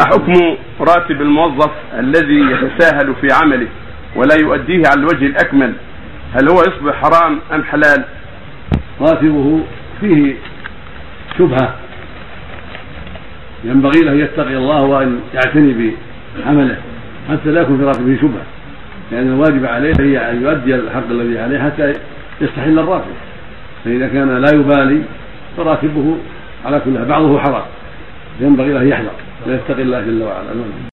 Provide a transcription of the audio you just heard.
حكم راتب الموظف الذي يتساهل في عمله ولا يؤديه على الوجه الأكمل؟ هل هو يصبح حرام أم حلال؟ راتبه فيه شبهة. ينبغي له أن يتقي الله وأن يعتني بعمله. حتى لا يكون في راتبه شبهة. لأن الواجب عليه هي أن يؤدي الحق الذي عليه حتى يستحل الراتب. فإذا كان لا يبالي فراتبه على كل بعضه حرام. ينبغي له يحذر. ويتقي الله جل وعلا.